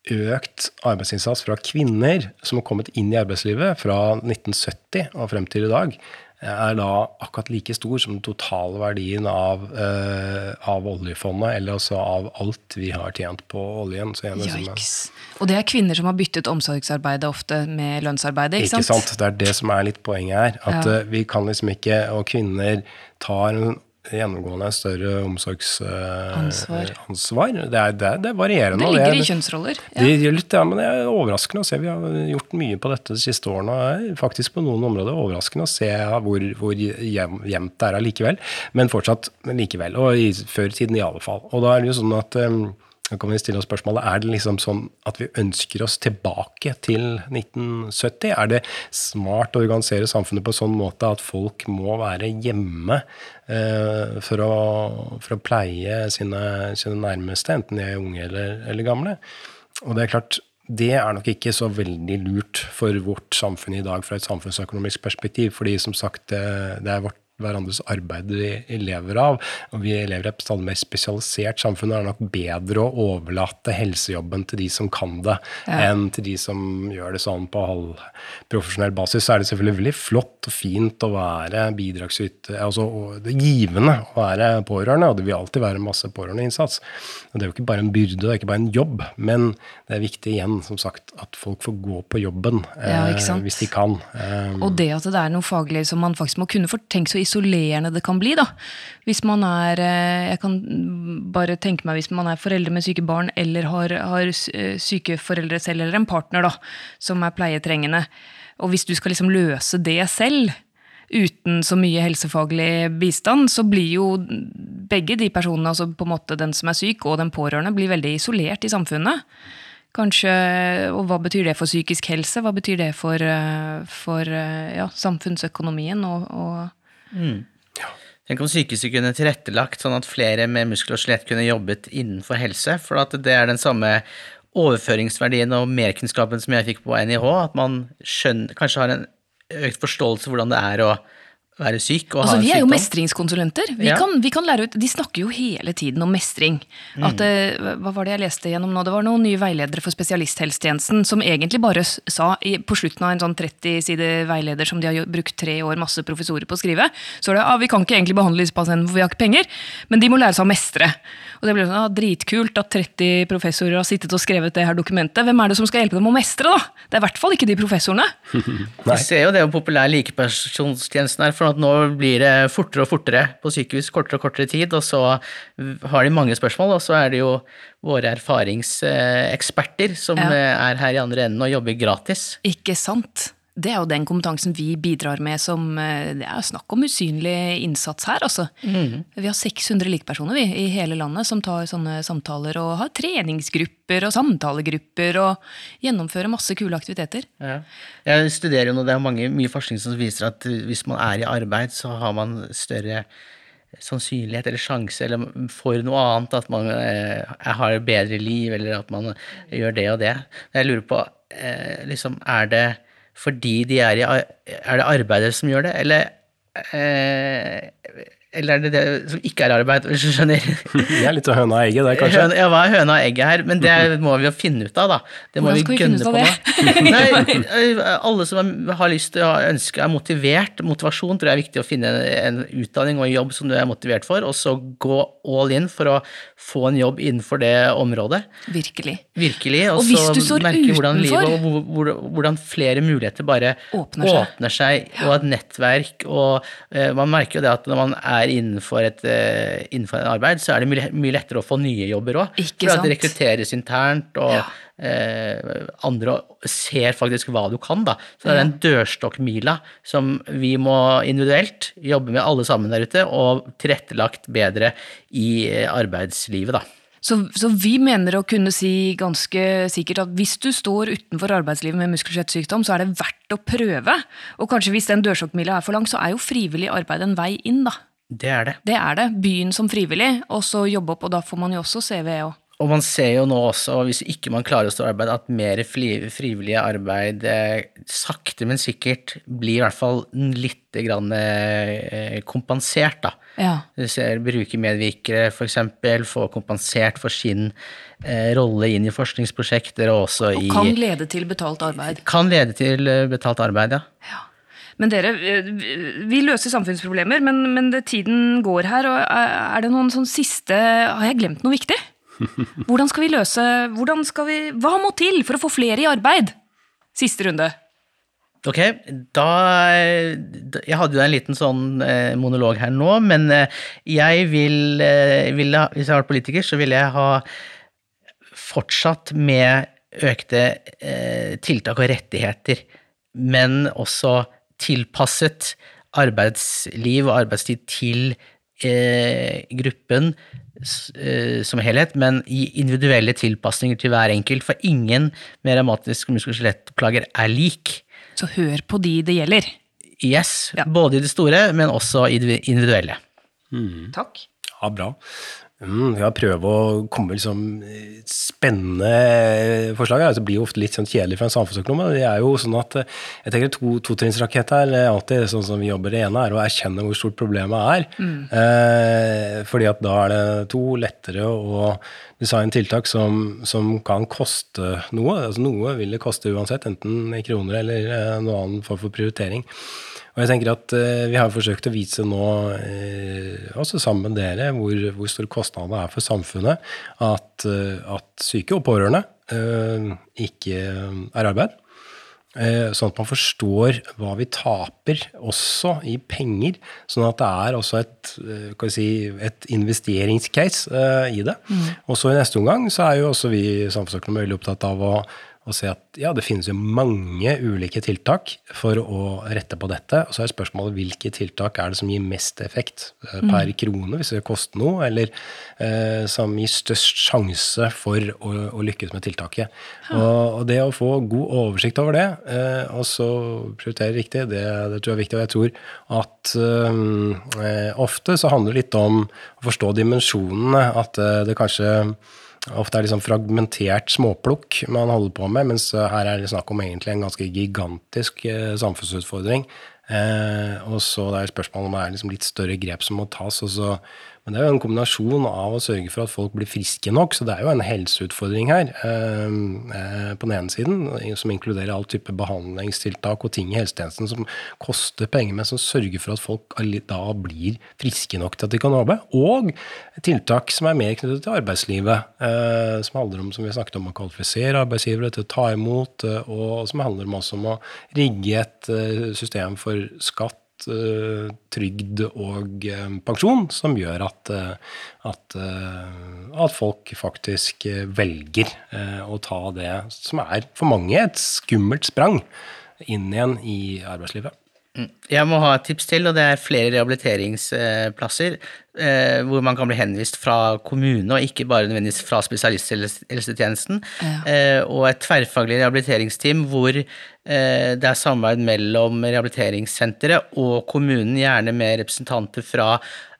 S3: økt arbeidsinnsats fra kvinner som har kommet inn i arbeidslivet fra 1970 og frem til i dag, er da akkurat like stor som den totale verdien av, uh, av oljefondet, eller altså av alt vi har tjent på oljen.
S1: Yikes. Og det er kvinner som har byttet omsorgsarbeidet ofte med lønnsarbeidet, ikke,
S3: ikke sant? sant? Det er det som er litt poenget her. At ja. uh, vi kan liksom ikke, og kvinner tar en gjennomgående større omsorgsansvar. Eh, det, det, det, er varierende.
S1: Det ligger det i kjønnsroller.
S3: Ja. Det det, litt, ja, men det er overraskende å se. Vi har gjort mye på dette de siste årene. Faktisk på noen områder overraskende å se hvor, hvor jevnt det er allikevel. Men fortsatt likevel. Og i, før i tiden i alle fall. Og da er det jo sånn at um, da kan vi stille oss spørsmålet, Er det liksom sånn at vi ønsker oss tilbake til 1970? Er det smart å organisere samfunnet på sånn måte at folk må være hjemme eh, for, å, for, å, pleie sine, sine, nærmeste, enten de er unge eller, eller, gamle? Og det er klart, det er nok ikke så veldig lurt for vårt samfunn i dag fra et samfunnsøkonomisk perspektiv. fordi som sagt, det, det er vårt hverandres arbeid vi lever av. Og vi lever i et stadig mer spesialisert samfunn. Det er nok bedre å overlate helsejobben til de som kan det, ja. enn til de som gjør det sånn på halvprofesjonell basis. Så er det selvfølgelig veldig flott og fint å være bidragsyter, altså det er givende å være pårørende, og det vil alltid være masse pårørendeinnsats. Og det er jo ikke bare en byrde, det er ikke bare en jobb, men det er viktig igjen, som sagt, at folk får gå på jobben ja, eh, hvis de kan.
S1: Um, og det at det er noe faglig som man faktisk må kunne, for tenk så isolerende det kan bli. da. Hvis man er eh, Jeg kan bare tenke meg hvis man er foreldre med syke barn, eller har, har eh, syke foreldre selv, eller en partner da, som er pleietrengende. Og hvis du skal liksom løse det selv, uten så mye helsefaglig bistand, så blir jo begge de personene, altså på en måte den som er syk og den pårørende, blir veldig isolert i samfunnet. Kanskje, Og hva betyr det for psykisk helse? Hva betyr det for, eh, for ja, samfunnsøkonomien og, og Mm.
S2: Tenk om sykehuset kunne tilrettelagt sånn at flere med muskel og skjelett kunne jobbet innenfor helse, for at det er den samme overføringsverdien og merkunnskapen som jeg fikk på NIH, at man skjønner, kanskje har en økt forståelse for hvordan det er å være syk og
S1: altså,
S2: ha en
S1: sykdom. Vi er jo mestringskonsulenter. Vi, ja. kan, vi, kan, lære ut, De snakker jo hele tiden om mestring. At, mm. hva var det jeg leste gjennom nå? Det var noen nye veiledere for spesialisthelsetjenesten som egentlig bare sa på slutten av en sånn 30 side veileder som de har brukt tre år masse professorer på å skrive, så er det ah, vi kan ikke egentlig behandle disse pasientene for vi har ikke penger, men de må lære seg å mestre. Og det ble sånn, ah, Dritkult at 30 professorer har sittet og skrevet det her dokumentet. Hvem er det som skal hjelpe dem å mestre, da? Det er i hvert fall ikke de professorene.
S2: Vi ser jo det hvor populær likepersonstjenesten er. for at nå blir det fortere og fortere på sykehus, kortere og kortere tid, og så har de mange spørsmål, og så er det jo våre erfaringseksperter som ja. er her i andre enden og jobber gratis.
S1: Ikke sant det er jo den kompetansen vi bidrar med som eh, Det er snakk om usynlig innsats her, altså. Mm. Vi har 600 likpersoner vi, i hele landet som tar sånne samtaler og har treningsgrupper og samtalegrupper og gjennomfører masse kule aktiviteter.
S2: Ja. Jeg studerer jo nå, det er mange, mye forskning som viser at hvis man er i arbeid, så har man større sannsynlighet eller sjanse eller for noe annet, at man eh, har et bedre liv, eller at man gjør det og det. Jeg lurer på, eh, liksom, er det fordi de er i Er det arbeidere som gjør det, eller eh, eller er det det som ikke er arbeid, hvis du skjønner?
S3: Det er litt av høna og egget der, kanskje?
S2: ja, hva er høna og egget her? Men det må vi jo finne ut av, da. Det må
S1: Hvordan skal vi, vi finne ut av det?
S2: Nei, alle som har lyst til å ønske, er motivert. Motivasjon tror jeg er viktig å finne en utdanning og en jobb som du er motivert for, og så gå all in for å få en jobb innenfor det området.
S1: Virkelig.
S2: Virkelig, Og, og så merke hvordan livet og hvordan flere muligheter bare åpner seg, åpner seg og et nettverk. Og uh, man merker jo det at når man er er innenfor et, uh, innenfor et arbeid, så er det mye, lettere å få nye jobber òg. For det rekrutteres internt, og ja. uh, andre ser faktisk hva du kan. da. Så det er den dørstokkmila som vi må individuelt jobbe med alle sammen der ute, og tilrettelagt bedre i eh, arbeidslivet, da.
S1: Så, så, vi mener å kunne si ganske sikkert at hvis du står utenfor arbeidslivet med muskel-skjelettsykdom, så er det verdt å prøve. Og kanskje hvis den dørstokkmila er for lang, så er jo frivillig arbeid en vei inn, da.
S2: Det er det.
S1: Det er det. Byen som frivillig, og så jobbe opp, og da får man jo også CV òg.
S2: Og man ser jo nå også, hvis ikke man klarer å stå i arbeid, at mer frivillig arbeid eh, sakte, men sikkert blir i hvert fall litt grann, eh, kompensert, da. Ja. Du ser brukermedvirkere f.eks. få kompensert for sin eh, rolle inn i forskningsprosjekter og også og
S1: i Kan lede til betalt arbeid.
S2: Kan lede til eh, betalt arbeid, ja.
S1: ja. Men dere, eh, vi løser samfunnsproblemer, men, men det, tiden går her. og Er det noen sånn siste Har jeg glemt noe viktig? Hvordan skal vi løse skal vi, Hva må til for å få flere i arbeid? Siste runde.
S2: Ok, da Jeg hadde jo en liten sånn eh, monolog her nå, men eh, jeg vil, vil Hvis jeg var politiker, så ville jeg ha fortsatt med økte tiltak og rettigheter, men også tilpasset arbeidsliv og arbeidstid til eh, gruppen eh, som helhet, men i individuelle tilpasninger til hver enkelt. For ingen med revmatiske muskel- og skjelettplager er lik.
S1: Så hør på de det gjelder.
S2: Yes. Ja. Både i det store, men også i det individuelle.
S1: Mm. Takk.
S3: Ja, bra. Mm, ja, prøve å komme med liksom spennende forslag. Altså, det blir jo ofte litt sånn kjedelig for en samfunnsøkonom. men Det er jo sånn at jeg tenker to, Totrinnsrakett her er alltid sånn som vi jobber. Det ene er å erkjenne hvor stort problemet er. Mm. Eh, fordi at da er det to lettere å designe tiltak som, som, kan koste noe. Altså Noe vil det koste uansett, enten i kroner eller eh, noen annen form for prioritering. Og jeg tenker at eh, Vi har forsøkt å vise nå, eh, også sammen med dere, hvor, hvor stor kostnaden er for samfunnet at, uh, at syke og pårørende ikke er arbeid. Sånn at man forstår hva vi taper, også i penger. Sånn at det er også et, si, et investeringscase i det. Mm. Og så i neste omgang så er jo også vi samfunnsøkonomer veldig opptatt av å og se at ja, det finnes jo mange ulike tiltak for å rette på dette. Og så er spørsmålet hvilke tiltak er det som gir mest effekt eh, per mm. krone, hvis det koster noe, eller eh, som gir størst sjanse for å, å lykkes med tiltaket. Og, og, det å få god oversikt over det, eh, og så prioritere riktig, det, det, tror jeg er viktig. Og jeg tror at eh, ofte så handler det litt om å forstå dimensjonene, at eh, det kanskje Ofte er det liksom fragmentert småplukk man holder på med, mens her er det snakk om egentlig en ganske gigantisk eh, samfunnsutfordring. Eh, og så det er spørsmålet om det er liksom litt større grep som må tas. og så men det er jo en kombinasjon av å sørge for at folk blir friske nok, så det er jo en helseutfordring her eh, eh, på den ene siden, som inkluderer all type behandlingstiltak og ting i helsetjenesten som koster penger, men som sørger for at folk da blir friske nok til at de kan jobbe. Og tiltak som er mer knyttet til arbeidslivet, eh, som handler om som vi snakket om, å kvalifisere arbeidsgivere til å ta imot, og som handler om også om å rigge et system for skatt trygd og uh, pensjon som gjør at, uh, at, at, folk faktisk velger å ta det som er for mange et skummelt sprang inn igjen i arbeidslivet.
S2: Mm. Jeg må ha et tips til, og det er flere rehabiliteringsplasser eh, hvor man kan bli henvist fra kommune, og ikke bare nødvendigvis fra spesialisthelsetjenesten. Ja. Eh, og et tverrfaglig rehabiliteringsteam hvor eh, det er samarbeid mellom rehabiliteringssenteret og kommunen, gjerne med representanter fra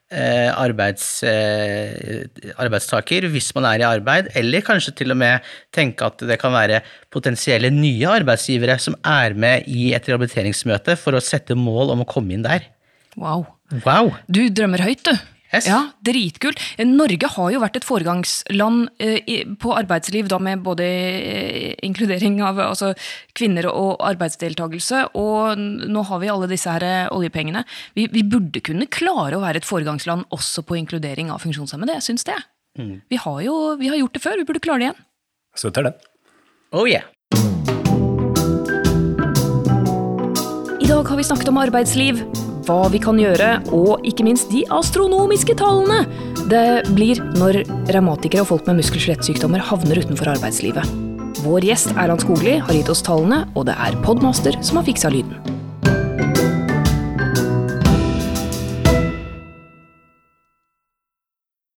S2: arbeids, eh, arbeidstaker hvis man er i arbeid, eller kanskje til og med tenke at det kan være potensielle nye arbeidsgivere som er med i et rehabiliteringsmøte for å sette mål om å komme inn der.
S1: Wow.
S2: wow.
S1: Du drømmer høyt, du. Yes. Ja, Dritkult. Norge har jo vært et foregangsland eh, på arbeidsliv, da med både eh, inkludering av altså, kvinner og arbeidsdeltakelse. Og nå har vi alle disse her eh, oljepengene. Vi, vi, burde kunne klare å være et foregangsland også på inkludering av funksjonshemmede. Jeg syns det. Mm. Vi har jo vi har gjort det før, vi burde klare det igjen.
S3: Støtter det.
S2: Oh yeah.
S1: I dag har vi snakket om arbeidsliv hva vi kan gjøre, og ikke minst de astronomiske tallene det blir når revmatikere og folk med muskel- og skjelettsykdommer havner utenfor arbeidslivet. Vår gjest Erland Skogli har gitt oss tallene, og det er Podmaster som har fiksa lyden.